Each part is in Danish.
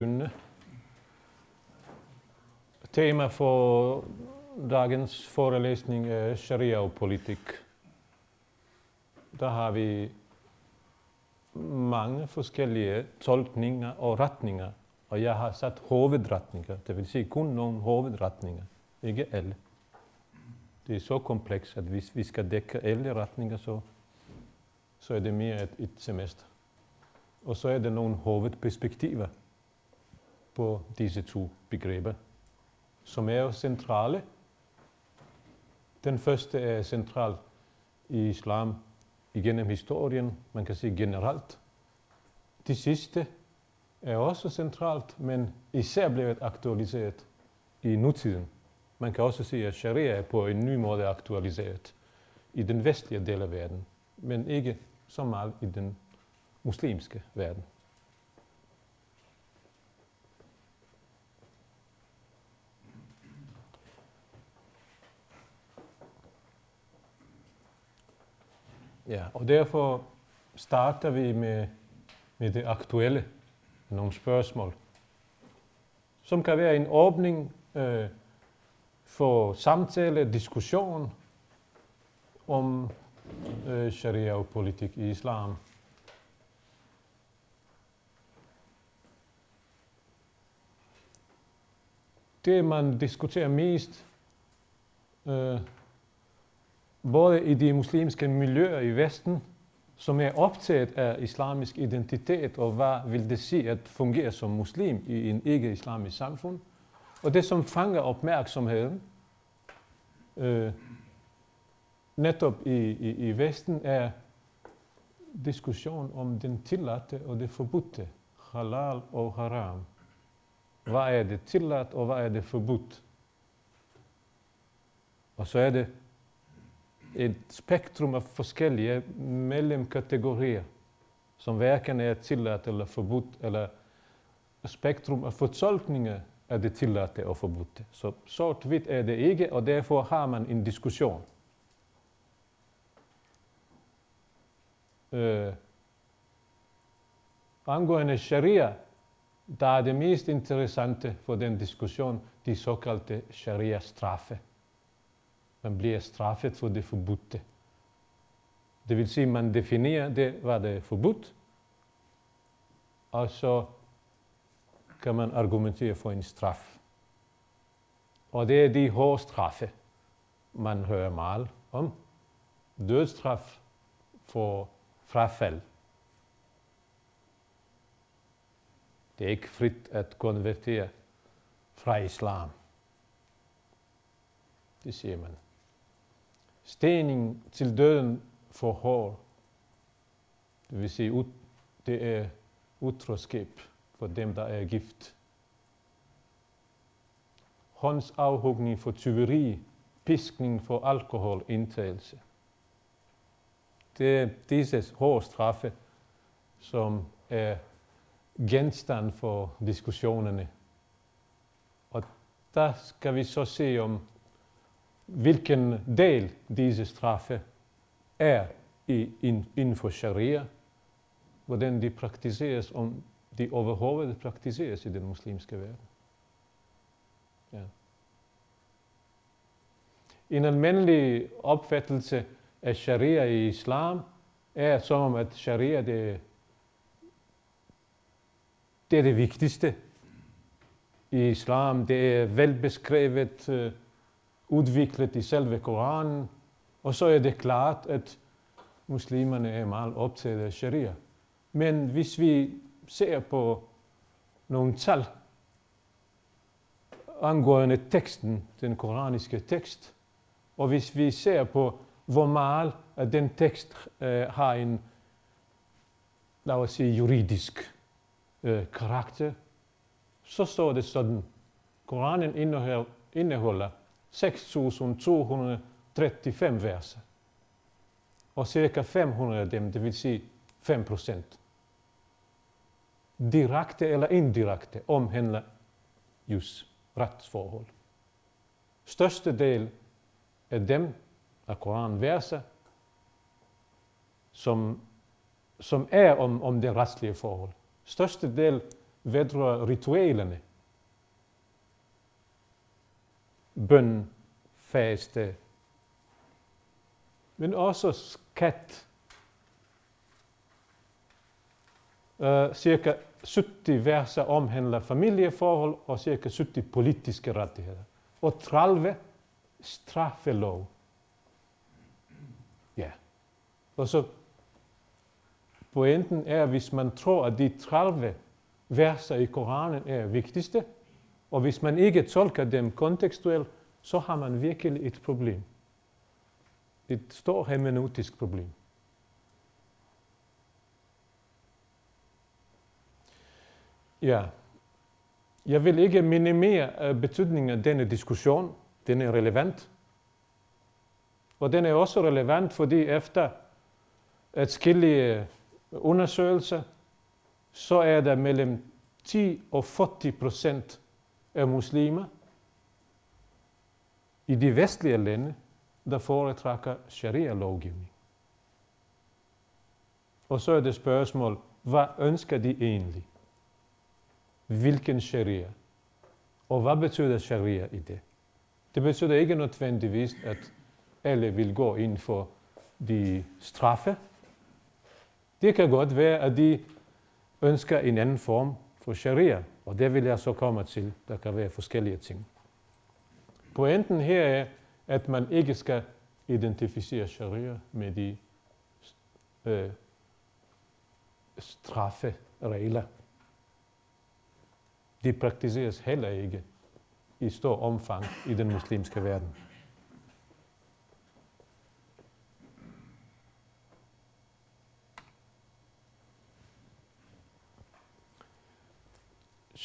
begynde. Tema for dagens forelæsning er sharia og politik. Der har vi mange forskellige tolkninger og retninger, og jeg har sat hovedretninger, det vil sige kun nogle hovedretninger, ikke alle. Det er så komplekst, at hvis vi skal dække alle retninger, så, så er det mere et, et semester. Og så er der nogle hovedperspektiver på disse to begreber, som er jo centrale. Den første er central i islam igennem historien, man kan sige generelt. Det sidste er også centralt, men især blevet aktualiseret i nutiden. Man kan også sige, at sharia er på en ny måde aktualiseret i den vestlige del af verden, men ikke så meget i den muslimske verden. Ja, og derfor starter vi med, med det aktuelle, nogle spørgsmål, som kan være en åbning øh, for samtale, diskussion om øh, sharia og politik i islam. Det, man diskuterer mest, øh, både i de muslimske miljøer i Vesten, som er optaget af islamisk identitet, og hvad vil det sige at fungere som muslim i en ikke-islamisk samfund, og det, som fanger opmærksomheden, øh, netop i, i, i Vesten, er diskussion om den tilladte og det forbudte, halal og haram. Hvad er det tilladt, og hvad er det forbudt? Og så er det et spektrum af forskellige mellemkategorier, som hverken er tilladt eller forbudt, eller et spektrum af fortolkninger är det tilladte og forbudte. Så sort-hvidt er det ikke, og derfor har man en diskussion. Øh, angående sharia, der er det mest interessante for den diskussion de såkaldte sharia-straffe man bliver straffet for det forbudte. Det vil sige, at man definerer det, hvad det er forbudt, og så kan man argumentere for en straf. Og det er de hårde straffe, man hører meget om. Dødstraf for frafald. Det er ikke frit at konvertere fra islam. Det siger man stening til døden for hår. Det vil sige, det er utroskab for dem, der er gift. afhugning for tyveri, piskning for alkoholindtagelse. Det er disse hårde straffe, som er genstand for diskussionerne. Og der skal vi så se, om hvilken del disse straffe er i, inden for sharia, hvordan de praktiseres, om de overhovedet praktiseres i den muslimske verden. Ja. En almindelig opfattelse af sharia i islam er som om, at sharia det, det er det vigtigste i islam. Det er velbeskrevet, øh, udviklet i selve Koranen, og så er det klart, at muslimerne er meget optaget af sharia. Men hvis vi ser på nogle tal angående teksten, den koraniske tekst, og hvis vi ser på, hvor meget at den tekst øh, har en, lad os sige, juridisk øh, karakter, så står det sådan. Koranen indeholder, indeholder 6.235 verser. Og cirka 500 af dem, det vil sige 5 procent, direkte eller indirekte omhandler just retsforhold. Største del af dem af Koranverser, som, som er om, om det retslige forhold. Største del vedrører ritualerne. Bøn, faste, men også skat. Uh, cirka 70 verser omhandler familieforhold og cirka 70 politiske rettigheder. Og 30 straffelov. Ja. Og så pointen er, hvis man tror, at de 30 verser i Koranen er vigtigste, og hvis man ikke tolker dem kontekstuelt, så har man virkelig et problem. Et stort hermeneutisk problem. Ja, jeg vil ikke minimere øh, betydningen af denne diskussion. Den er relevant. Og den er også relevant, fordi efter skille øh, undersøgelser, så er der mellem 10 og 40 procent af muslimer i de vestlige lande, der foretrækker sharia-lovgivning. Og så er det spørgsmål, hvad ønsker de egentlig? Hvilken sharia? Og hvad betyder sharia i det? Det betyder ikke nødvendigvis, at alle vil gå ind for de straffe. Det kan godt være, at de ønsker en anden form for sharia, og det vil jeg så komme til. Der kan være forskellige ting. Pointen her er, at man ikke skal identificere sharia med de øh, strafferegler. De praktiseres heller ikke i stor omfang i den muslimske verden.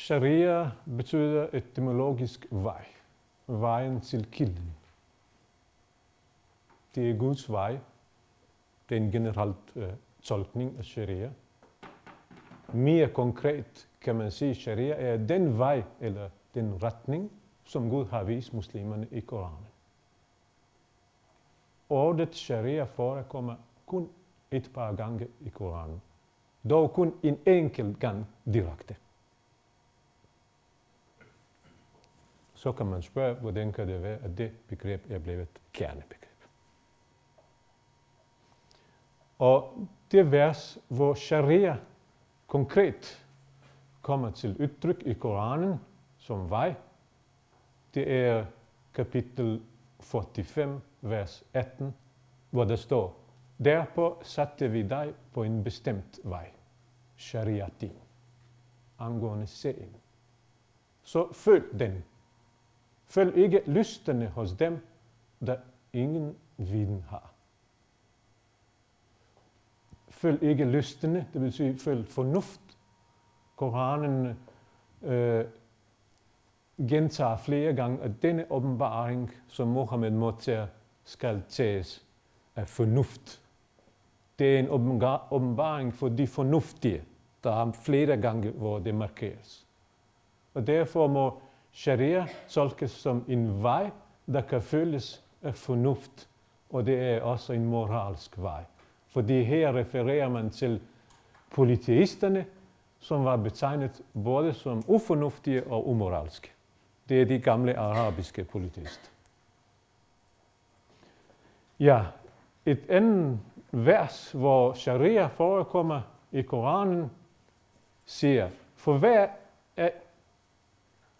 Sharia betyder etymologisk vej. Vejen til kilden. Det er Guds vej. Det er en generelt uh, tolkning af sharia. Mere konkret kan man sige, at sharia er den vej eller den retning, som Gud har vist muslimerne i Koranen. Ordet sharia forekommer kun et par gange i Koranen. Dog kun en enkelt gang direkte. Så kan man spørge, hvordan kan det være, at det begreb er blevet kernebegreb. Og det vers, hvor sharia konkret kommer til udtryk i Koranen som vej, det er kapitel 45, vers 18, hvor der står, Derpå satte vi dig på en bestemt vej, shariatin, angående serien. Så følg den. Følg ikke lystene hos dem, der ingen viden har. Følg ikke lystene, det vil sige følg fornuft. Koranen øh, gentager flere gange, at denne åbenbaring, som Mohammed modtager, skal tages af fornuft. Det er en åbenbaring for de fornuftige. Der er flere gange, hvor det markeres. Og derfor må sharia tolkes som en vej, der kan føles af fornuft, og det er også en moralsk vej. Fordi her refererer man til polyteisterne, som var betegnet både som ufornuftige og umoralske. Det er de gamle arabiske polyteister. Ja, et andet vers, hvor sharia forekommer i Koranen, siger, for hver er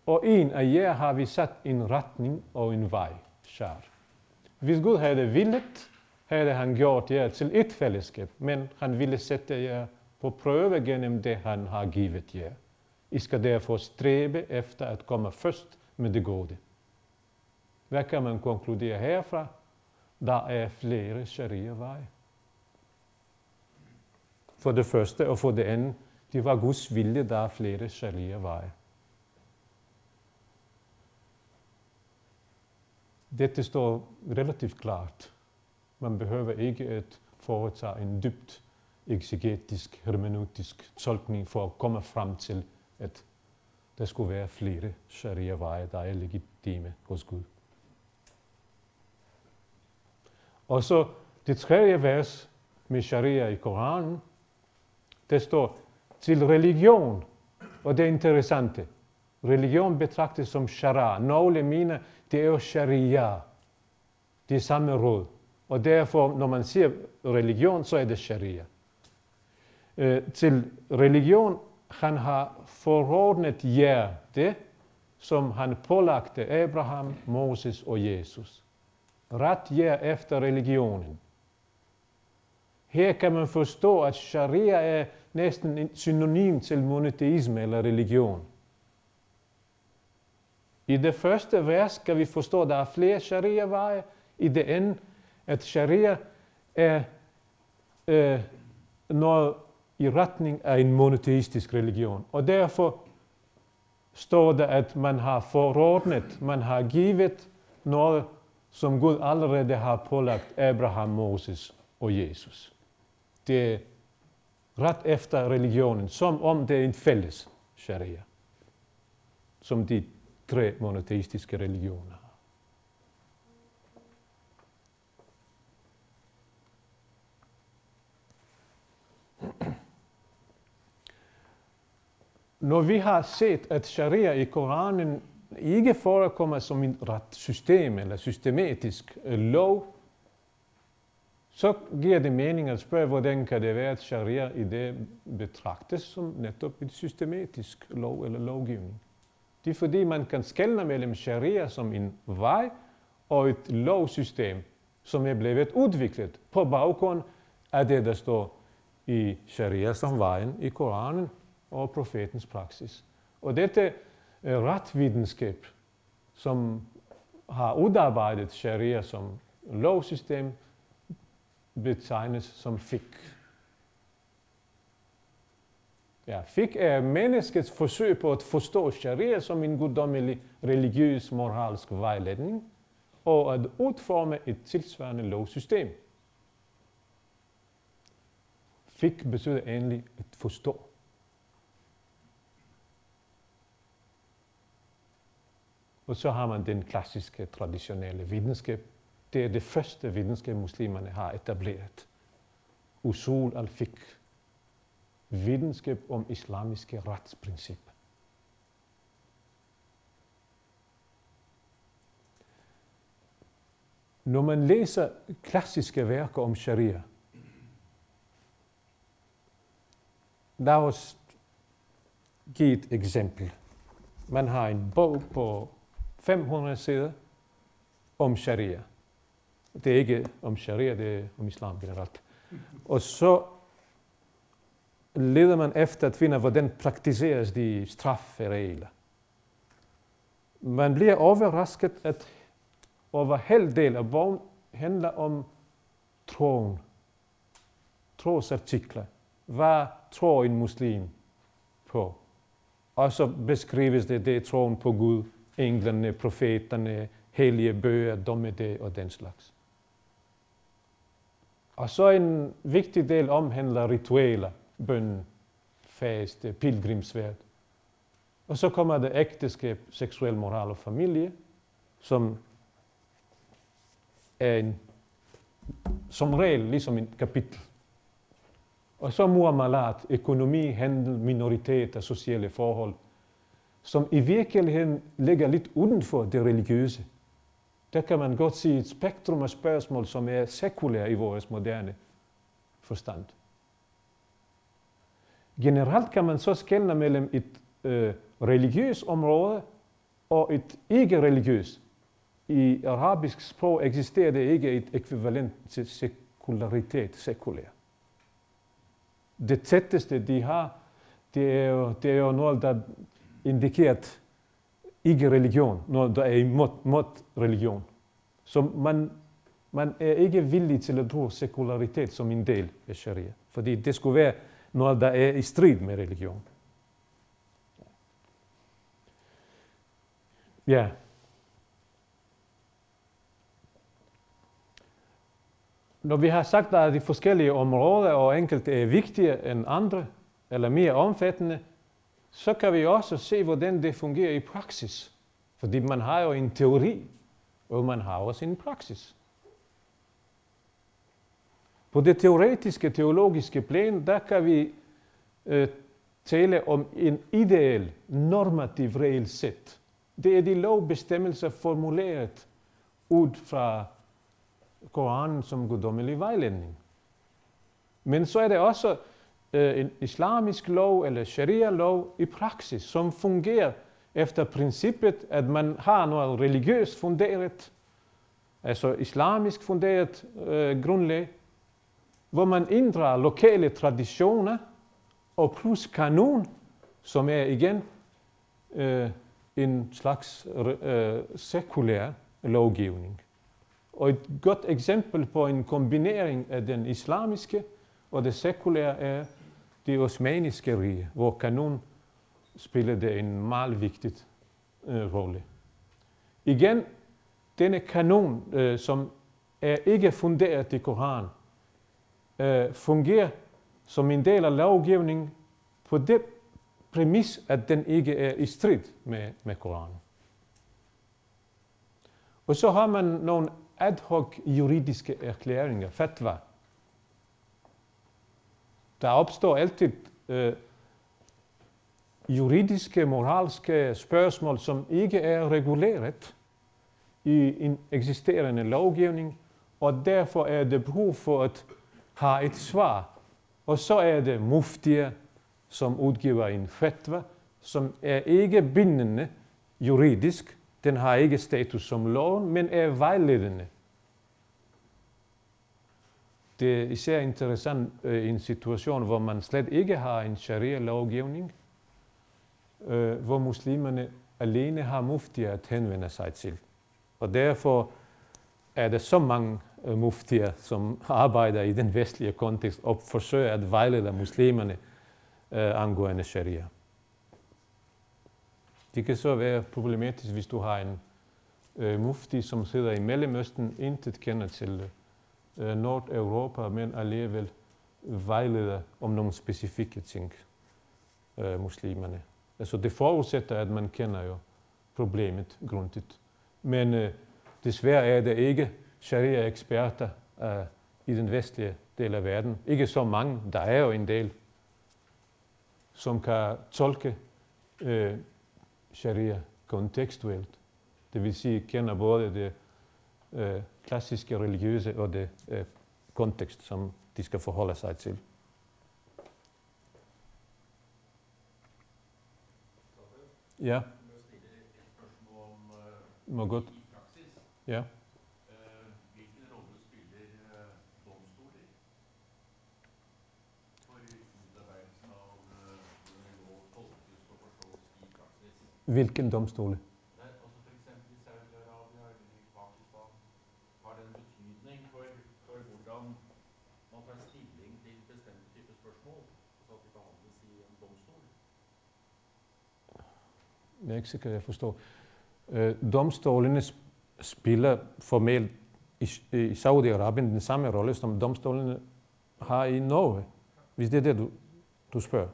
og en af jer har vi sat en retning og en vej, shar. Hvis Gud havde villet, havde han gjort jer til et fællesskab, men han ville sætte jer på prøve gennem det, han har givet jer. I skal derfor stræbe efter at komme først med det gode. Hvad kan man konkludere herfra? Der er flere sharia-veje. For det første og for det andet, det var Guds vilje, der er flere sharia-veje. Dette står relativt klart. Man behøver ikke at foretage en dybt exegetisk, hermeneutisk tolkning for at komme frem til, at der skulle være flere sharia-veje, der er legitime hos Gud. Og så det tredje vers med sharia i Koranen, der står, til religion Og det er interessante. Religion betragtes som shara. Nogle mener, det er jo sharia. Det er samme råd. Og derfor, når man siger religion, så er det sharia. Øh, til religion, han har forordnet jer det, som han pålagte Abraham, Moses og Jesus. Ret jer efter religionen. Her kan man forstå, at sharia er næsten synonym til monoteisme eller religion. I det første vers skal vi forstå, at der er flere sharia-veje. I det andet, at sharia er øh, noget i retning af en monoteistisk religion. Og derfor står der, at man har forordnet, man har givet noget, som Gud allerede har pålagt Abraham, Moses og Jesus. Det er ret efter religionen, som om det er en fælles sharia, som de tre monoteistiske religioner. Når vi har set, at sharia i Koranen ikke forekommer som et retssystem eller systematisk øh, lov, så giver det mening at spørge, hvordan kan det være, at sharia i det betragtes som netop et systematisk lov eller lovgivning. Det er fordi, man kan skelne mellem sharia som en vej og et lovsystem, som er blevet udviklet på baggrund af det, der står i sharia som vejen i Koranen og profetens praksis. Og dette eh, retvidenskab, som har udarbejdet sharia som lovsystem, betegnes som fik. Ja, fik er menneskets forsøg på at forstå sharia som en guddommelig religiøs moralsk vejledning, og at udforme et tilsvarende lovsystem. Fik betyder egentlig at forstå. Og så har man den klassiske, traditionelle videnskab. Det er det første videnskab, muslimerne har etableret. Usul al-fiqh. Videnskab om islamiske retsprincip. Når man læser klassiske værker om sharia, lad os give et eksempel. Man har en bog på 500 sider om sharia. Det er ikke om sharia, det er om islam generelt. Og så leder man efter at finde, hvordan praktiseres de strafferegler. Man bliver overrasket, at over halvdelen af bogen handler om troen. Trosartikler. Hvad tror en muslim på? Og så beskrives det, det er troen på Gud, englene, profeterne, hellige bøger, dommedag og den slags. Og så en vigtig del omhandler ritualer, bøn, faste, pilgrimsfærd. Og så kommer det ægteskab, seksuel moral og familie, som er en, som regel ligesom en kapitel. Og så muamalat, økonomi, handel, minoriteter, sociale forhold, som i virkeligheden ligger lidt uden for det religiøse. Der kan man godt sige et spektrum af spørgsmål, som er sekulære i vores moderne forstand. Generelt kan man så skelne mellem et øh, religiøst område og et ikke-religiøst. I arabisk sprog eksisterer det ikke et ekvivalent til sekularitet, sekulær. Det tætteste, de har, det er jo, det er jo noget, der indikerer ikke religion, når der er imod mod religion. Så man, man er ikke villig til at bruge sekularitet som en del af sharia, fordi det skulle være noget, der er i strid med religion. Ja. Når vi har sagt, at de forskellige områder og enkelte er vigtigere end andre, eller mere omfattende, så kan vi også se, hvordan det fungerer i praksis. Fordi man har jo en teori, og man har også en praksis. På det teoretiske, teologiske plan, der kan vi øh, tale om en ideel normativ regelsæt. Det er de lovbestemmelser formuleret ud fra Koranen som guddommelig vejledning. Men så er det også øh, en islamisk lov eller sharia-lov i praksis, som fungerer efter princippet, at man har noget religiøst funderet, altså islamisk funderet øh, grundlag, hvor man inddrager lokale traditioner og plus kanon, som er igen øh, en slags øh, sekulær lovgivning. Og et godt eksempel på en kombinering af den islamiske og det sekulære er det osmaniske rige, hvor kanon spillede en meget vigtig øh, rolle. Igen, denne kanon, øh, som er ikke funderet i Koranen, øh, fungerer som en del af lovgivningen på det præmis, at den ikke er i strid med, med Koranen. Og så har man nogle ad hoc juridiske erklæringer, fatwa. Der opstår altid øh, juridiske, moralske spørgsmål, som ikke er reguleret i en eksisterende lovgivning, og derfor er det behov for at har et svar. Og så er det muftier, som udgiver en fatwa, som er ikke bindende juridisk. Den har ikke status som loven, men er vejledende. Det er især interessant øh, i en situation, hvor man slet ikke har en sharia-lovgivning, øh, hvor muslimerne alene har muftier at henvende sig til. Og derfor er der så mange Eh, muftier, som arbejder i den vestlige kontekst og forsøger at vejlede muslimerne øh, angående sharia. Det kan så være problematisk, hvis du har en øh, mufti, som sidder i Mellemøsten, intet kender til øh, Nordeuropa, men alligevel vejleder om nogle specifikke ting, øh, muslimerne. Altså det forudsætter, at man kender jo problemet grundigt. Men øh, desværre er det ikke sharia-eksperter øh, i den vestlige del af verden. Ikke så mange, der er jo en del, som kan tolke øh, sharia kontekstuelt. Det vil sige, kender både det øh, klassiske religiøse og det øh, kontekst, som de skal forholde sig til. Ja. Må godt. Ja. Hvilken domstole? jeg ikke sikker, jeg forstår. Øh, domstolene spiller formelt i, i Saudi-Arabien den samme rolle, som domstolene har i Norge, hvis det er det, du, du spørger.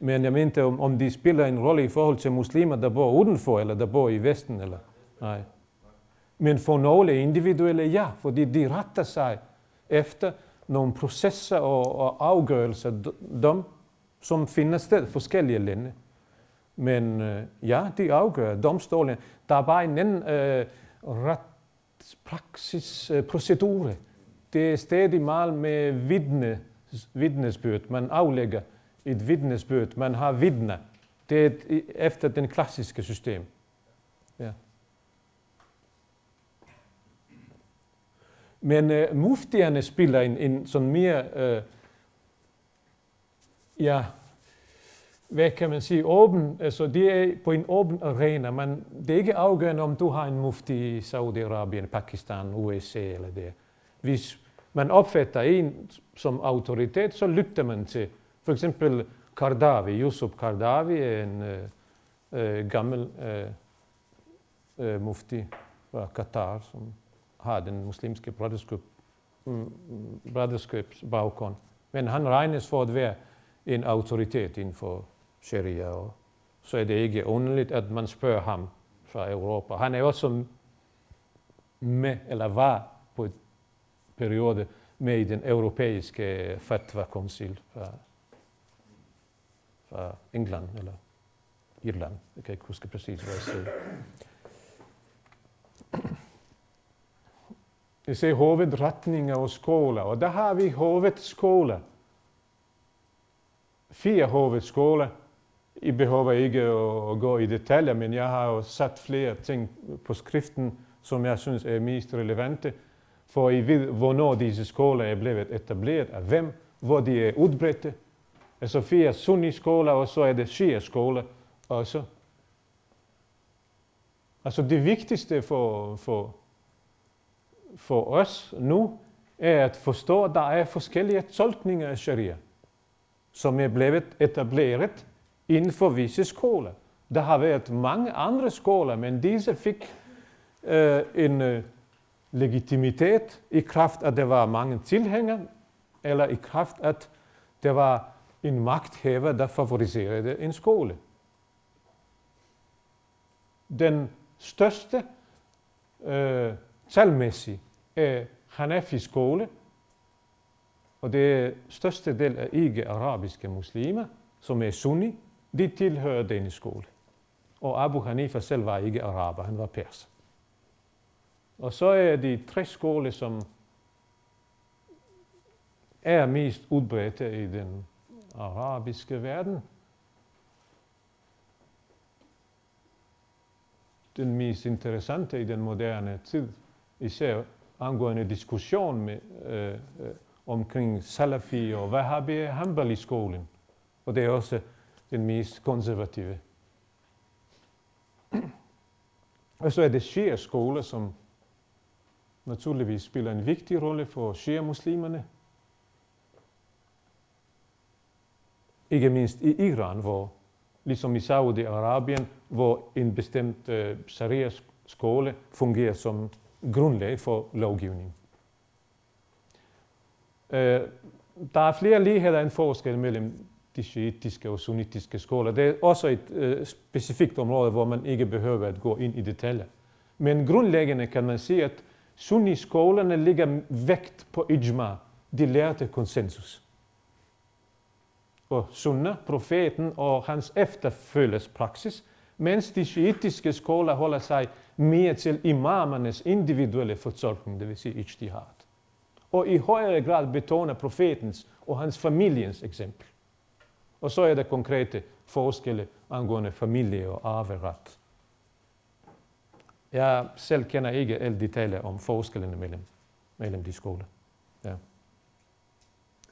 Men jeg mente, om, om de spiller en rolle i forhold til muslimer, der bor udenfor, eller der bor i Vesten, eller nej. Men for nogle individuelle, ja, fordi de retter sig efter nogle processer og, og afgørelser, dom, som finder sted forskellige lande. Men øh, ja, de afgør domstolen. Der er bare en anden øh, retspraksis øh, procedure. Det er stadig meget med vidne, vidnesbyrd. Man aflægger et vidnesbyrd. Man har vidne. Det er efter den klassiske system. Ja. Men eh, uh, muftierne spiller en, en sådan mere uh, ja, hvad kan man sige, åben, altså det er på en åben arena, men det er ikke afgørende, om du har en mufti i Saudi-Arabien, Pakistan, USA eller det. Hvis man opfatter en som autoritet, så lytter man til for eksempel Kardavi, Yusuf Kardavi er en øh, gammel øh, mufti fra Katar, som har den muslimske broderskab, mm, mm, broderskabsbaggrund. Men han regnes for at være en autoritet inden for sharia, og så er det ikke underligt, at man spørger ham fra Europa. Han er også med, eller var på et periode med i den europæiske fatwa-koncil fra, fra England eller Irland. Jeg kan ikke huske præcis, hvad jeg siger. Vi ser hovedretninger og skoler, og der har vi hovedskoler. Fire hovedskoler. I behøver ikke at gå i detaljer, men jeg har jo sat flere ting på skriften, som jeg synes er mest relevante, for I ved, hvornår disse skoler er blevet etableret, af hvem, hvor de er udbredte. Altså fire sunni-skoler, og så er det shia-skoler også. Altså det vigtigste for, for, for os nu, er at forstå, at der er forskellige tolkninger af sharia, som er blevet etableret inden for visse skoler. Der har været mange andre skoler, men disse fik øh, en øh, legitimitet i kraft, at der var mange tilhængere, eller i kraft, at der var en magthaver, der favoriserede en skole. Den største øh, talmæssigt er Hanafi skole, og det største del af ikke-arabiske muslimer, som er sunni, de tilhører denne skole. Og Abu Hanifa selv var ikke araber, han var perser. Og så er de tre skoler, som er mest udbredte i den arabiske verden. Den mest interessante i den moderne tid, især angående diskussion med, øh, øh, omkring Salafi og Wahhabi Hanbali-skolen. Og det er også den mest konservative. Og så er det Shia-skoler, som naturligvis spiller en vigtig rolle for Shia-muslimerne. Ikke mindst i Iran, hvor ligesom i Saudi-Arabien, hvor en bestemt øh, sharia-skole fungerer som grundlag for lovgivning. Øh, der er flere ligheder end forskel mellem de shiitiske og sunnitiske skoler. Det er også et øh, specifikt område, hvor man ikke behøver at gå ind i detaljer. Men grundlæggende kan man sige, at sunni-skolerne ligger vægt på ijma, de lærte konsensus på sunna, profeten og hans efterfølges praksis, mens de shiitiske skoler holder sig mere til imamernes individuelle fortolkning, det vil sige ijtihad. Og i højere grad betoner profetens og hans familiens eksempel. Og så er der konkrete forskelle angående familie og arveret. Jeg selv kender ikke alle detaljer om forskellene mellem, mellem de skoler. Ja. Et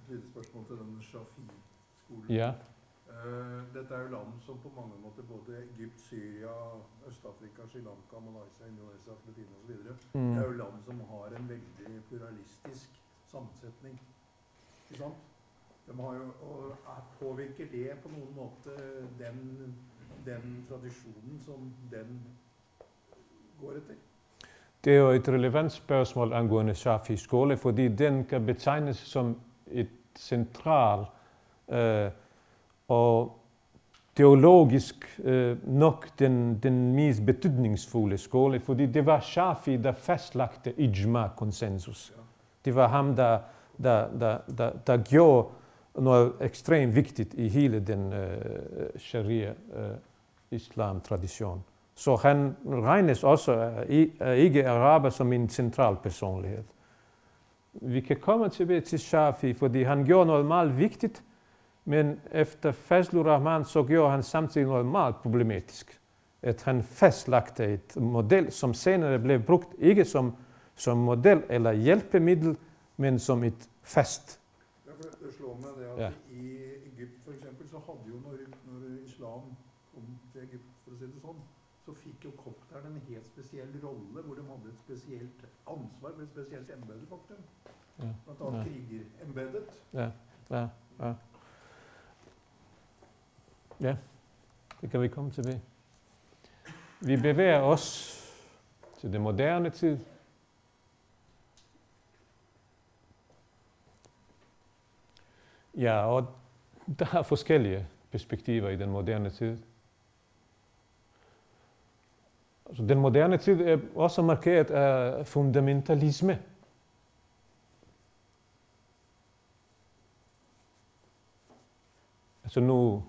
lille spørgsmål til den Shafi-skolen. Ja. Uh, dette er jo land som på mange måter både Egypt, Syria, Øst-Afrika, Sri Lanka, Malaysia, Indonesia, Filippinene osv. Mm. Det er jo land som har en veldig pluralistisk sammensetning. Ikke sant? De har jo, og Påvirker det på noen måte den, den tradisjonen som den går etter? Det er jo et relevant spørgsmål angående Shafi skole, fordi den kan betegnes som et central øh, og teologisk øh, nok den, den mest betydningsfulde skole, fordi det var Shafi, der fastlagte ijma-konsensus. Det var ham, der, der, der, der, der gjorde noget ekstremt vigtigt i hele den øh, sharia-islam-tradition. Øh, så han regnes også af ikke araber som en central personlighed. Vi kan komme tilbage til Shafi, fordi han gjorde noget meget vigtigt, men efter Fazlur Rahman så gjorde han samtidig noget meget problematisk. At han fastlagte et model, som senere blev brugt ikke som, som model eller hjælpemiddel, men som et fast. Ja, for det slår mig det, at ja. i Egypt for eksempel, så havde jo, når, når islam kom til Egypt, for at sige det sådan, så fik jo kopterne en helt speciel rolle, hvor de havde et specielt ansvar med et specielt embede, faktisk. Ja. Blandt andet ja. krigerembedet. Ja, ja, ja. Ja, det kan vi komme tilbage. Vi bevæger os til den moderne tid. Ja, og der er forskellige perspektiver i den moderne tid. Altså, den moderne tid er også markeret af fundamentalisme. Altså nu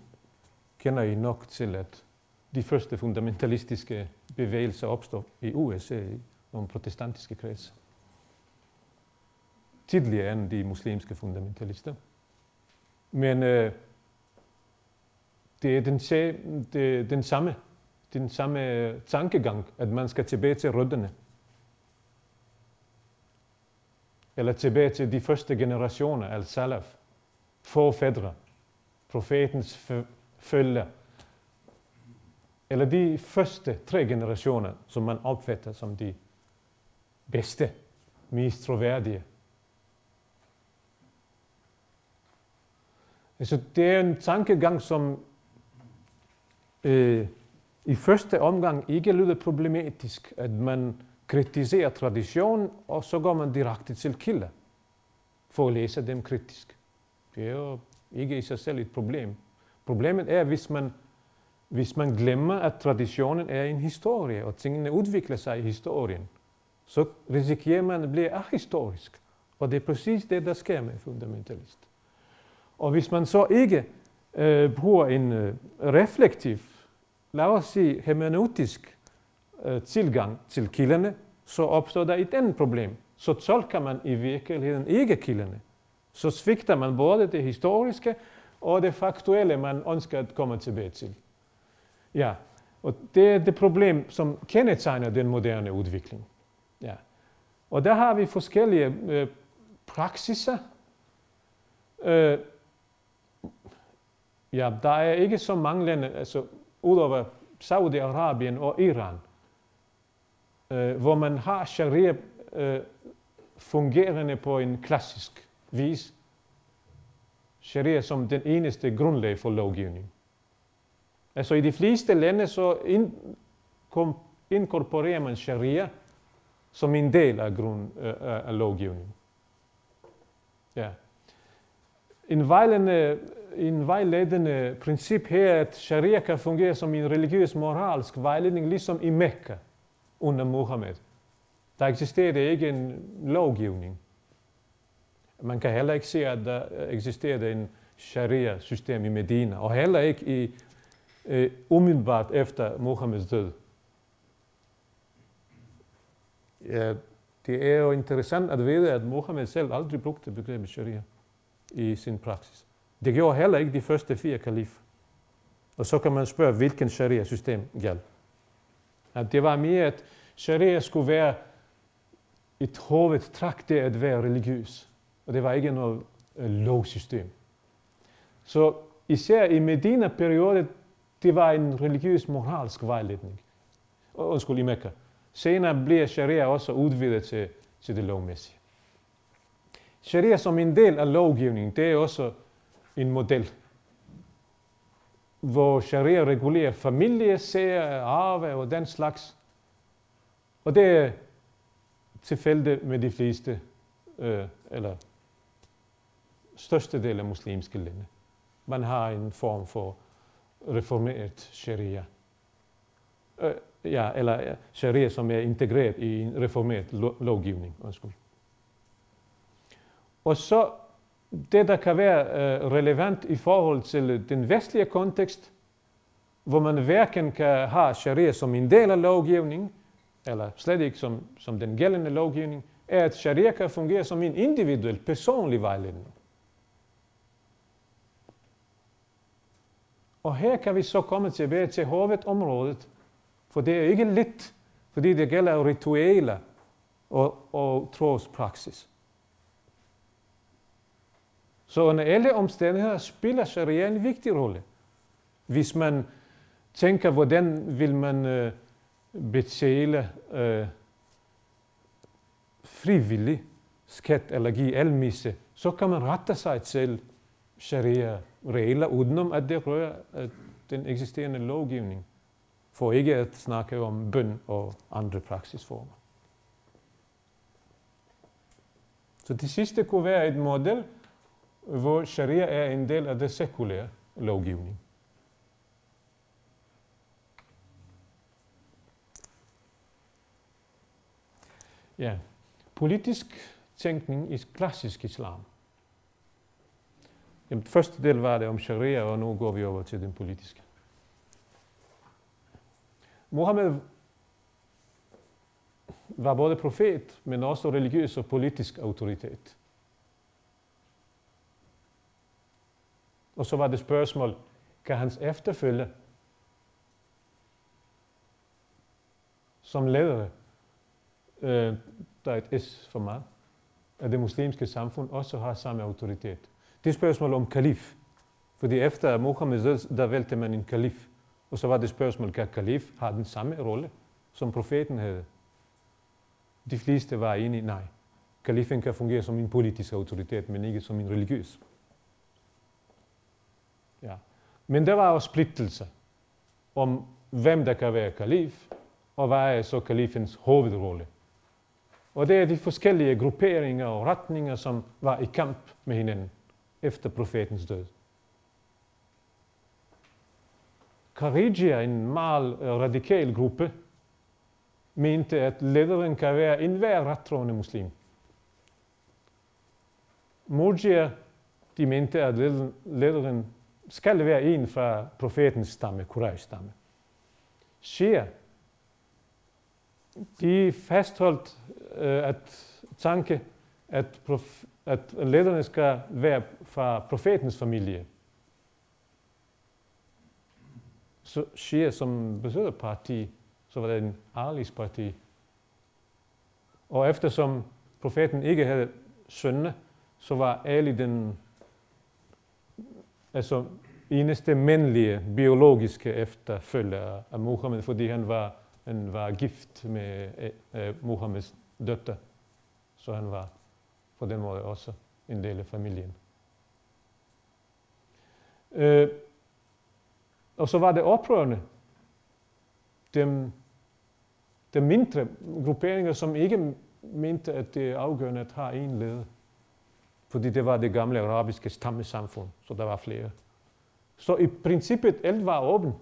kender I nok til, at de første fundamentalistiske bevægelser opstår i USA i nogle protestantiske kredse. Tidligere end de muslimske fundamentalister. Men øh, det er den, det, den, samme, den samme øh, tankegang, at man skal tilbage til rødderne. Eller tilbage til de første generationer af salaf, forfædre, profetens følge. Eller de første tre generationer, som man opfatter som de bedste, mest troværdige. Altså, det er en tankegang, som øh, i første omgang ikke lyder problematisk, at man kritiserer tradition, og så går man direkte til kilder for at læse dem kritisk. Det er jo ikke i sig selv et problem. Problemet er, hvis man, hvis man glemmer, at traditionen er en historie, og tingene udvikler sig i historien, så risikerer man at blive ahistorisk. Og det er præcis det, der sker med fundamentalist. Og hvis man så ikke øh, bruger en øh, reflektiv, lad os sige hermeneutisk øh, tilgang til kilderne, så opstår der et andet problem. Så tolker man i virkeligheden ikke kilderne. Så svigter man både det historiske og det faktuelle, man ønsker at komme tilbage til. Ja, og det er det problem, som kendetegner den moderne udvikling. Ja. Og der har vi forskellige øh, praksiser. Øh, Ja, der er ikke så mange lande, altså udover Saudi-Arabien og Iran, øh, hvor man har sharia øh, fungerende på en klassisk vis. Sharia som den eneste grundlag for lovgivning. Altså i de fleste lande så in, kom, inkorporerer man sharia som en del af, grund, øh, øh af lovgivningen. Ja. En vejledende en vejledende princip her, at sharia kan fungere som en religiøs moralsk vejledning, ligesom i Mekka under Muhammed. Der eksisterede ikke en lovgivning. Man kan heller ikke se, at der eksisterede en sharia-system i Medina, og heller ikke i, øh, umiddelbart efter Mohammeds død. Ja, det er jo interessant at vide, at Muhammed selv aldrig brugte begrebet sharia i sin praksis. Det gjorde heller ikke de første fire kalifer. Og så kan man spørge, hvilken sharia-system galt. At det var mere, at sharia skulle være et hovedtræk, det at være religiøs. Og det var ikke noget øh, lovsystem. Så især i Medina-perioden, det var en religiøs moralsk vejledning. Undskyld, i Mekka. Senere bliver sharia også udvidet til, til det lovmæssige. Sharia som en del af lovgivningen, det er også en model, hvor sharia regulerer familiesager, arve og den slags. Og det er tilfældet med de fleste, øh, eller største del af muslimske lande. Man har en form for reformeret sharia. Øh, ja, eller sharia, som er integreret i en reformeret lo- lovgivning. Undskyld. Og så det, der kan være øh, relevant i forhold til den vestlige kontekst, hvor man hverken kan have sharia som en del af lovgivningen, eller slet ikke som, som den gældende lovgivning, er, at sharia kan fungere som en individuel, personlig vejledning. Og her kan vi så komme tilbage til hovedområdet, for det er ikke lidt, fordi det gælder ritualer og, og trospraksis. Så under alle omstændigheder spiller sharia en vigtig rolle. Hvis man tænker, hvordan vil man øh, betale øh, frivillig skat eller give almisse, så kan man rette sig til regler udenom at det rører at den eksisterende lovgivning, for ikke at snakke om bøn og andre praksisformer. Så det sidste kunne være et model, hvor sharia er en del af det sekulære lovgivning. Ja, politisk tænkning i klassisk islam. Jamen, første del var det om sharia, og nu går vi over til den politiske. Mohammed var både profet, men også religiøs og politisk autoritet. Og så var det spørgsmål, kan hans efterfølge som leder, øh, der er et S for mig, at det muslimske samfund også har samme autoritet. Det er spørgsmål om kalif. Fordi efter Mohammed død, der valgte man en kalif. Og så var det spørgsmål, kan kalif have den samme rolle, som profeten havde? De fleste var enige, nej. Kalifen kan fungere som en politisk autoritet, men ikke som en religiøs. Ja. Men der var også splittelse om, hvem der kan være kalif, og hvad er så kalifens hovedrolle. Og det er de forskellige grupperinger og retninger, som var i kamp med hinanden efter profetens død. Kharijia, en meget øh, radikal gruppe, mente, at lederen kan være enhver rettroende muslim. Murjia, de mente, at lederen skal være en fra profetens stamme, Quraysh stamme. Shia, de fastholdt øh, at tanke, at, prof, at lederne skal være fra profetens familie. Så Shia, som betyder parti, så var det en Alis parti. Og eftersom profeten ikke havde sønne, så var Ali den altså, eneste mandlige biologiske efterfølger af Muhammed, fordi han var, han var gift med uh, Muhammeds døtter. Så han var på den måde også en del af familien. Øh, og så var det oprørende. Dem, dem mindre grupperinger, som ikke mente, at det er afgørende at have en leder. Fordi det var det gamle arabiske stammesamfund, så der var flere. Så i princippet alt var åbent.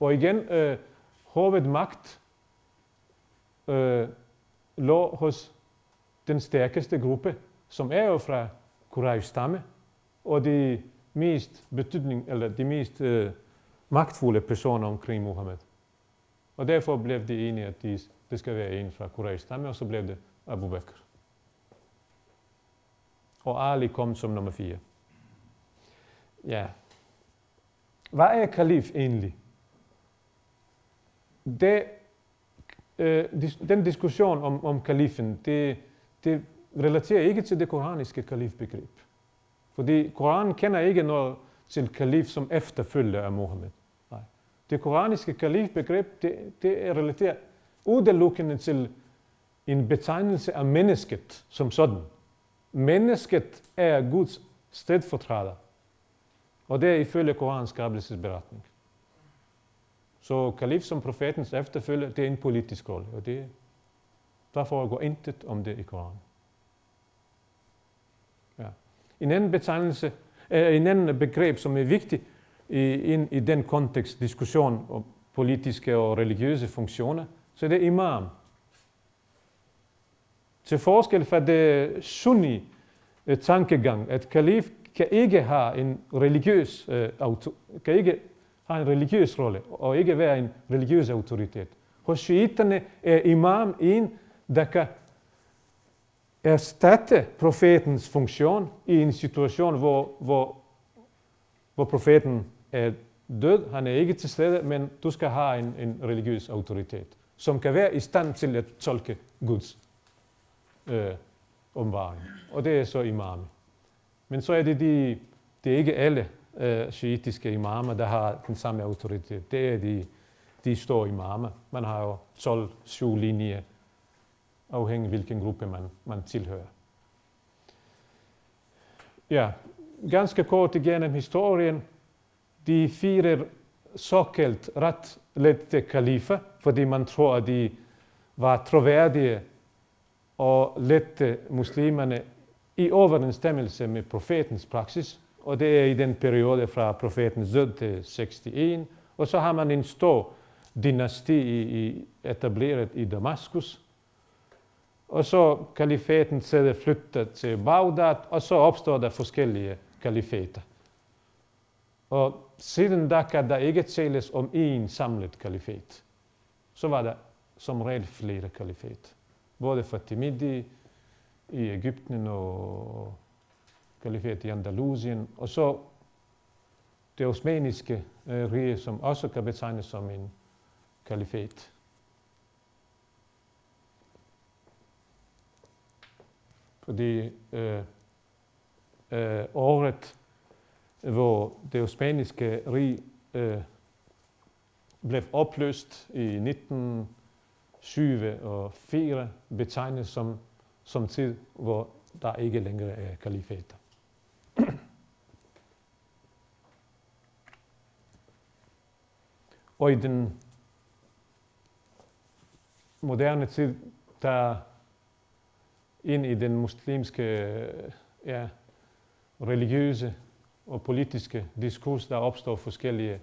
Og igen, øh, hovedmagt øh, lå hos den stærkeste gruppe, som er jo fra Quraysh stamme, og de mest betydning, eller de mest øh, magtfulde personer omkring Muhammed. Og derfor blev de enige, at de, det skal være en fra Quraysh stamme, og så blev det Abu Bakr. Og Ali kom som nummer 4. Ja. Hvad er kalif egentlig? Det, øh, den diskussion om, om kalifen, det, det relaterer ikke til det koraniske kalifbegreb. Fordi Koranen kender ikke noget til kalif som efterfølger af Mohammed. Nej. Det koraniske kalifbegreb, det, det er relateret udelukkende til en betegnelse af mennesket som sådan. Mennesket er Guds stedfortræder. Og det er ifølge Korans skabelsesberetning. Så kalif som profetens efterfølger, det er en politisk rolle, og det, der foregår intet om det i Koranen. Ja. En anden betegnelse, øh, en anden begreb, som er vigtig i, in, i den kontekst, diskussion om politiske og religiøse funktioner, så det er imam. Til forskel fra det sunni øh, tankegang, at kalif kan ikke have en religiøs, øh, auto, kan ikke have en religiøs rolle og ikke være en religiøs autoritet. Hos shiiterne er imam en, der kan erstatte profetens funktion i en situation, hvor, hvor, hvor profeten er død. Han er ikke til stede, men du skal have en, en religiøs autoritet, som kan være i stand til at tolke Guds øh, omvaring. Og det er så imam. Men så er det, de, det er ikke alle øh, shiitiske imamer, der har den samme autoritet. Det er de, de store imamer. Man har jo 12-7 linjer, afhængig af hvilken gruppe man, man tilhører. Ja, ganske kort igennem historien. De fire såkaldt ret lette kalifer, fordi man tror, at de var troværdige og lette muslimerne i overensstemmelse med profetens praksis, og det er i den periode fra profetens død til 61, og så har man en stor dynasti i, etableret i Damaskus, og så kalifaten sætter flyttet til Bagdad, og så opstår der forskellige kalifater. Og siden da kan der ikke tales om én samlet kalifat. Så var der som regel flere kalifat. Både Fatimidi i Ægypten og kalifat i Andalusien, og så det osmaniske øh, rige, som også kan betegnes som en kalifat. Fordi øh, øh, året, hvor det osmaniske rig øh, blev opløst i 1904, betegnes som, som tid, hvor der ikke længere er kalifater. Og i den moderne tid, der ind i den muslimske øh, ja, religiøse og politiske diskurs, der opstår forskellige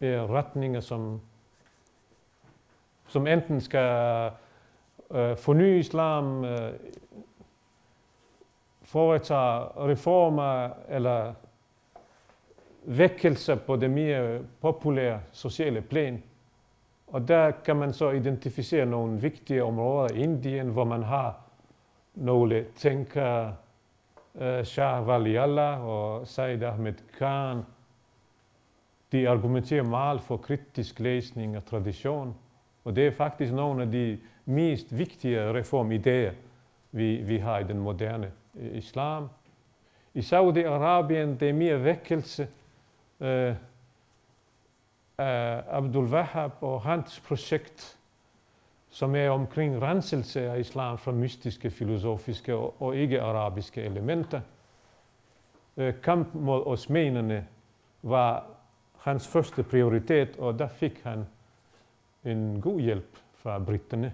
ja, retninger, som, som enten skal øh, forny islam, øh, foretage reformer eller vækkelse på det mere populære sociale plan. Og der kan man så identificere nogle vigtige områder i Indien, hvor man har nogle tænkere, uh, øh, Shah Waliallah og Said Ahmed Khan. De argumenterer meget for kritisk læsning og tradition. Og det er faktisk nogle af de mest vigtige reformidéer, vi, vi har i den moderne øh, islam. I Saudi-Arabien det er mere vækkelse, uh, af Abdul Wahab og hans projekt, som er omkring renselse af islam fra mystiske, filosofiske og ikke-arabiske elementer. Eh, kamp mod osmanerne var hans første prioritet, og der fik han en god hjælp fra britterne.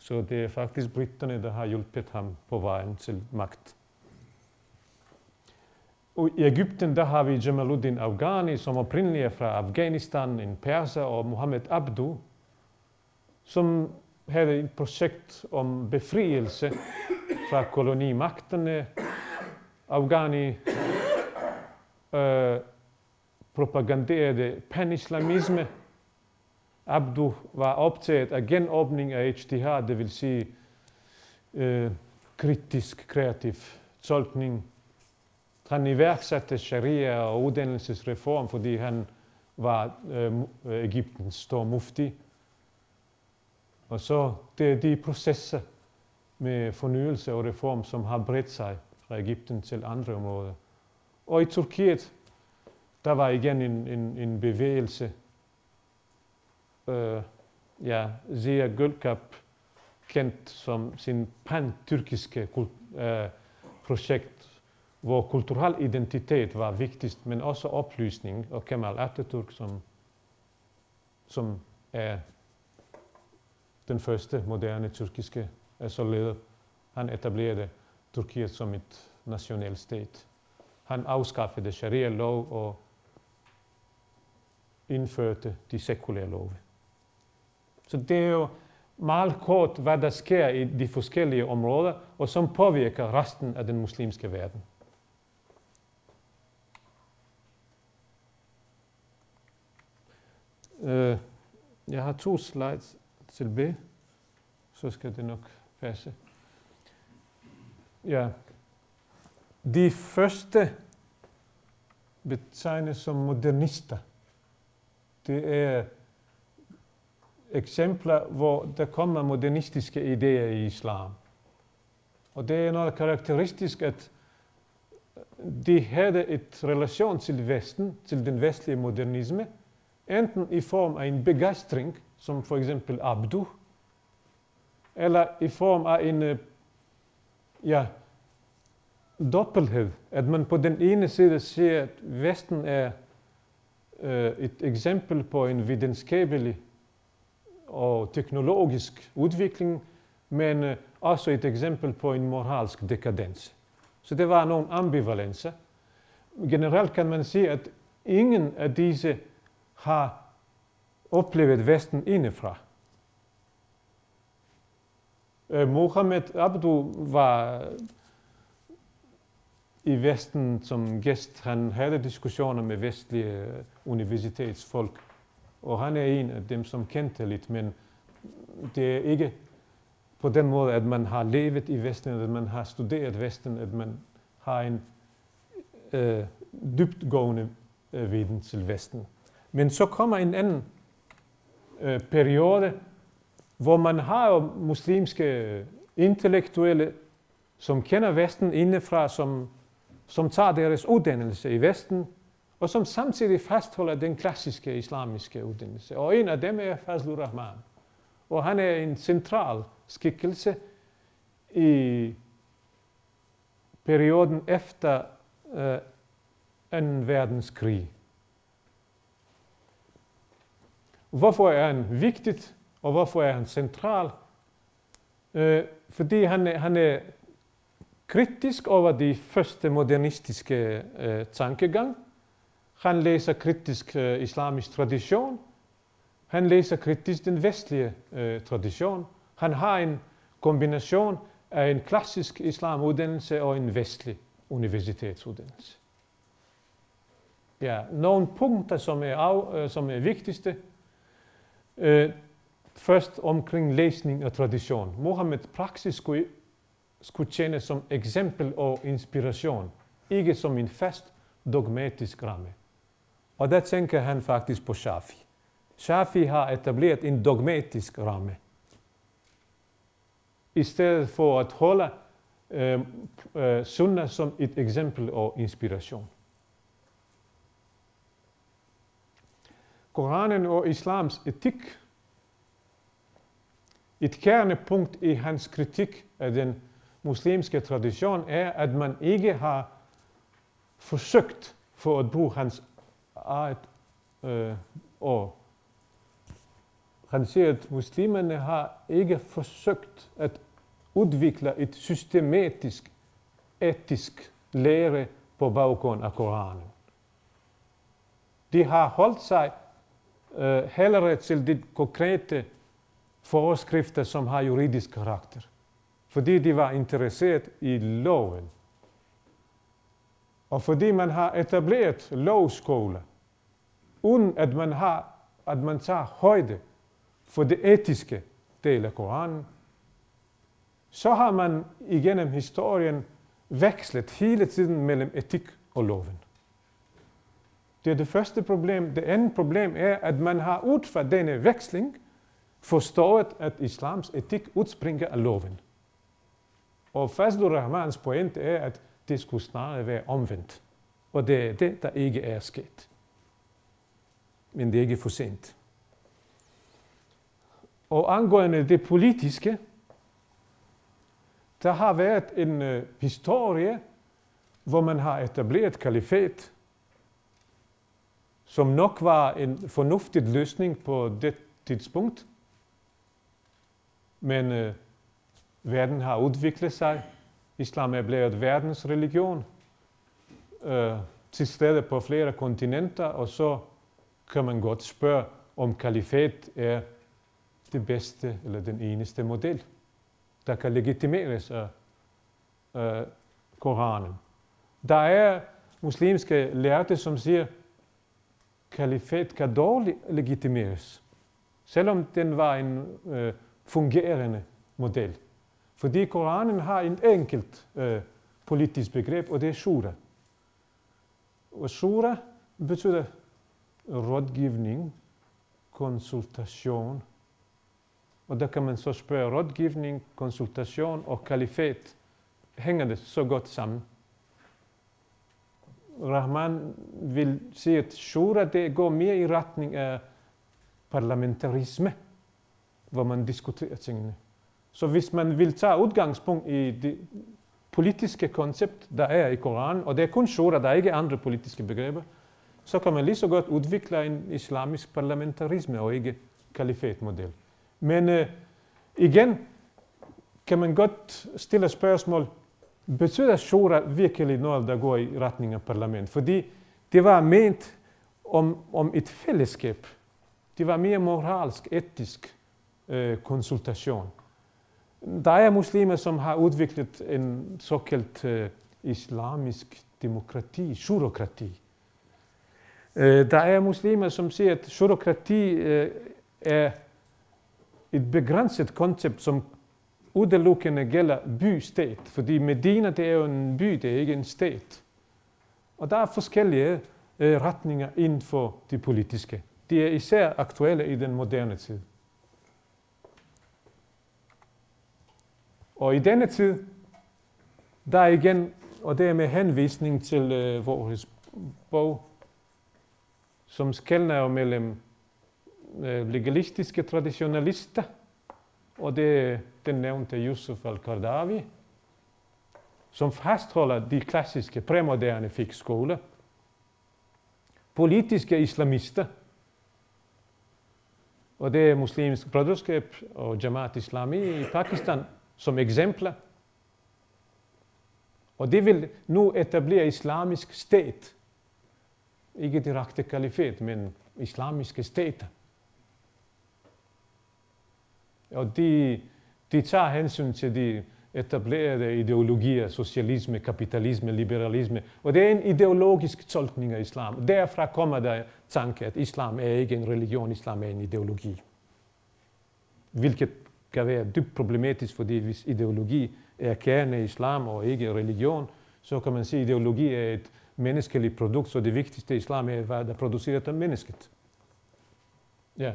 Så det er faktisk britterne, der har hjulpet ham på vejen til magt. Og i Ægypten, der har vi Jamaluddin Afghani, som oprindeligt er fra Afghanistan, en perser, og Mohammed Abdu, som havde et projekt om befrielse fra kolonimagterne. Afghani øh, propaganderede panislamisme. Abdu var optaget af genåbning af ijtihad, det vil sige øh, kritisk, kreativ tolkning han iværksatte sharia og uddannelsesreform, fordi han var øh, Ægyptens øh, store mufti. Og så det er de processer med fornyelse og reform, som har bredt sig fra Ægypten til andre områder. Og i Tyrkiet, der var igen en, en, en bevægelse. Øh, ja, Zia Gülkap, kendt som sin pan-tyrkiske øh, projekt, hvor kulturel identitet var vigtigst, men også oplysning, og Kemal Atatürk, som, som er den første moderne tyrkiske altså leder, han etablerede Tyrkiet som et national stat. Han afskaffede sharia-lov og indførte de sekulære love. Så det er jo meget kort, hvad der sker i de forskellige områder, og som påvirker resten af den muslimske verden. Øh, jeg har to slides til B, så skal det nok passe. Ja. De første betegnes som modernister. Det er eksempler, hvor der kommer modernistiske idéer i islam. Og det er noget karakteristisk, at de havde et relation til Vesten, til den vestlige modernisme, enten i form af en begejstring, som for eksempel Abdu, eller i form af en øh, ja, dobbelthed. At man på den ene side siger, at Vesten er øh, et eksempel på en videnskabelig og teknologisk udvikling, men øh, også et eksempel på en moralsk dekadens. Så det var nogle ambivalenser. Generelt kan man sige, at ingen af disse har oplevet Vesten indefra. Øh, Mohammed Abdu var i Vesten som gæst. Han havde diskussioner med vestlige øh, universitetsfolk, og han er en af dem, som kendte lidt, men det er ikke på den måde, at man har levet i Vesten, at man har studeret Vesten, at man har en øh, dybtgående øh, viden til Vesten. Men så kommer en anden øh, periode, hvor man har jo muslimske intellektuelle, som kender Vesten indefra, som, som tager deres uddannelse i Vesten, og som samtidig fastholder den klassiske islamiske uddannelse. Og en af dem er Fazlur Rahman. Og han er en central skikkelse i perioden efter øh, 2. verdenskrig. Hvorfor er han vigtigt, og hvorfor er han central? Øh, fordi han han er kritisk over de første modernistiske øh, tankegang. Han læser kritisk øh, islamisk tradition. Han læser kritisk den vestlige øh, tradition. Han har en kombination af en klassisk islamuddannelse og en vestlig universitetsuddannelse. Ja, nogle punkter, som er, af, øh, som er vigtigste. Øh, først omkring læsning og tradition. Mohammed praksis skulle, skulle tjene som eksempel og inspiration, ikke som en fast dogmatisk ramme. Og der tænker han faktisk på Shafi. Shafi har etableret en dogmatisk ramme. I stedet for at holde eh, eh, øh, øh, sunnah som et eksempel og inspiration. Koranen og islams etik et kernepunkt i hans kritik af den muslimske tradition er, at man ikke har forsøgt for at bruge hans eget øh, ord. Han siger, at muslimerne har ikke forsøgt at udvikle et systematisk, etisk lære på baggrund af Koranen. De har holdt sig Eh, øh, hellere til de konkrete forskrifter, som har juridisk karakter. Fordi de var interesseret i loven. Og fordi man har etableret lovskoler, uden at man, har, at man tager højde for det etiske del af Koranen, så har man igennem historien vekslet hele tiden mellem etik og loven. Det er det første problem. Det andet problem er, at man har ud fra denne veksling forstået, at islams etik udspringer af loven. Og Fazlur Rahmans pointe er, at det skulle snarere være omvendt. Og det er det, der ikke er sket. Men det er ikke for sent. Og angående det politiske, der har været en uh, historie, hvor man har etableret kalifat, som nok var en fornuftig løsning på det tidspunkt. Men øh, verden har udviklet sig. Islam er blevet verdensreligion. Øh, til stede på flere kontinenter, og så kan man godt spørge, om kalifat er det bedste eller den eneste model, der kan legitimeres af øh, Koranen. Der er muslimske lærte, som siger, kalifat kan dog legitimeres, selvom den var en øh, fungerende model. Fordi Koranen har en enkelt øh, politisk begreb, og det er shura. Og shura betyder rådgivning, konsultation. Og der kan man så spørge, rådgivning, konsultation og kalifat, hænger det så godt sammen? Rahman vil sige, at shura det går mere i retning af parlamentarisme hvor man diskuterer tingene. Så hvis man vil tage udgangspunkt i det politiske koncept, der er i Koranen, og det er kun shura, der er ikke andre politiske begreber, så kan man lige så godt udvikle en islamisk parlamentarisme og ikke kalifatmodel. Men øh, igen kan man godt stille spørgsmål, betyder shura virkelig noget, der går i retning af parlament? Fordi det var ment om, om et fællesskab. Det var mere moralsk, etisk e, øh, konsultation. Der er muslimer, som har udviklet en såkaldt øh, e, islamisk demokrati, shurokrati. E, øh, der er muslimer, som siger, at shurokrati øh, er et begrænset koncept, som udelukkende gælder bystat, Fordi Medina, det er jo en by, det er ikke en stat. Og der er forskellige øh, retninger inden for det politiske. De er især aktuelle i den moderne tid. Og i denne tid, der er igen, og det er med henvisning til øh, vores bog, som skældner mellem øh, legalistiske traditionalister, og det er den nævnte Yusuf al-Qardawi, som fastholder de klassiske præmoderne fikskole, politiske islamister, og det er muslimsk broderskab og Jamaat Islami i Pakistan som eksempler. Og det vil nu etablere islamisk stat. Ikke direkte kalifat, men islamiske stater. Og de, de tager hensyn til de etablerede ideologier, socialisme, kapitalisme, liberalisme. Og det er en ideologisk tolkning af islam. Derfra kommer der tanke, at islam er ikke en religion, islam er en ideologi. Hvilket kan være dybt problematisk, fordi hvis ideologi er kerne i islam og ikke religion, så kan man sige, at ideologi er et menneskeligt produkt, så det vigtigste i islam er, hvad der produceret af mennesket. Ja. Yeah.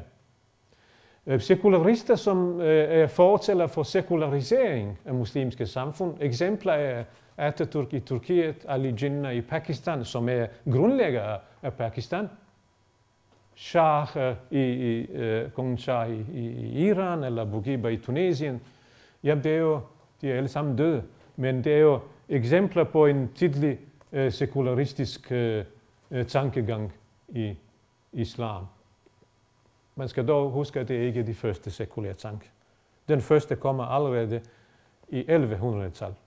Øh, sekularister, som øh, er fortæller for sekularisering af muslimske samfund. Eksempler er Atatürk i Turkiet, Ali Jinnah i Pakistan, som er grundlægger af Pakistan. Shah øh, i, i uh, kongen Shah i, i Iran, eller Bourguiba i Tunesien. Jamen, det er jo, de er alle sammen døde. Men det er jo eksempler på en tidlig uh, sekularistisk uh, tankegang i islam. Man skal dog huske, at det ikke er de første sekulære tanke. Den første kommer allerede i 1100-tallet.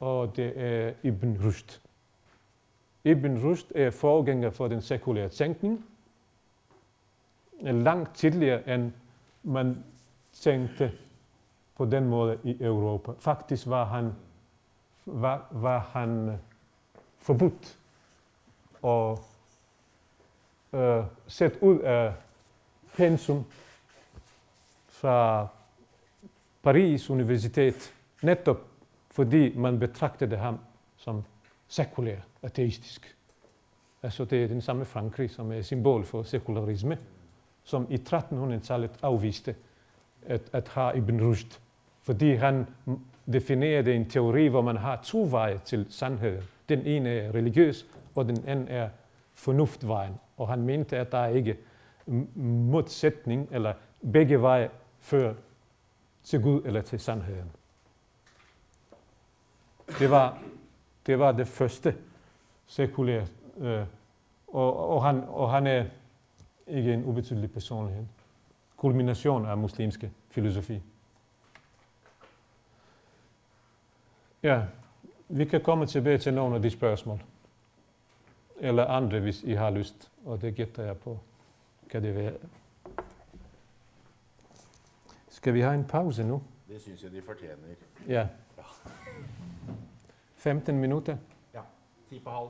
Og det er Ibn Rushd. Ibn Rushd er forgænger for den sekulære tænkning. Langt tidligere, end man tænkte på den måde i Europa. Faktisk var han, var, var han øh, forbudt og øh, sat ud af pensum fra Paris Universitet, netop fordi man betragtede ham som sekulær, ateistisk. Altså det er den samme Frankrig, som er symbol for sekularisme, som i 1300-tallet afviste at, at have Ibn Rushd, fordi han definerede en teori, hvor man har to veje til sandheden. Den ene er religiøs, og den anden er fornuftvejen. Og han mente, at der ikke modsætning, eller begge veje fører til Gud eller til sandheden. Det var det, var det første sekulære, øh, og, og, han, og han er ikke en ubetydelig personlighed. Kulmination af muslimske filosofi. Ja, vi kan komme tilbage til nogle af de spørgsmål. Eller andre, hvis I har lyst, og det gætter jeg på kan det være. Skal vi have en pause nu? Det synes jeg de fortjener. Ja. 15 minutter? Ja. 10 på halv.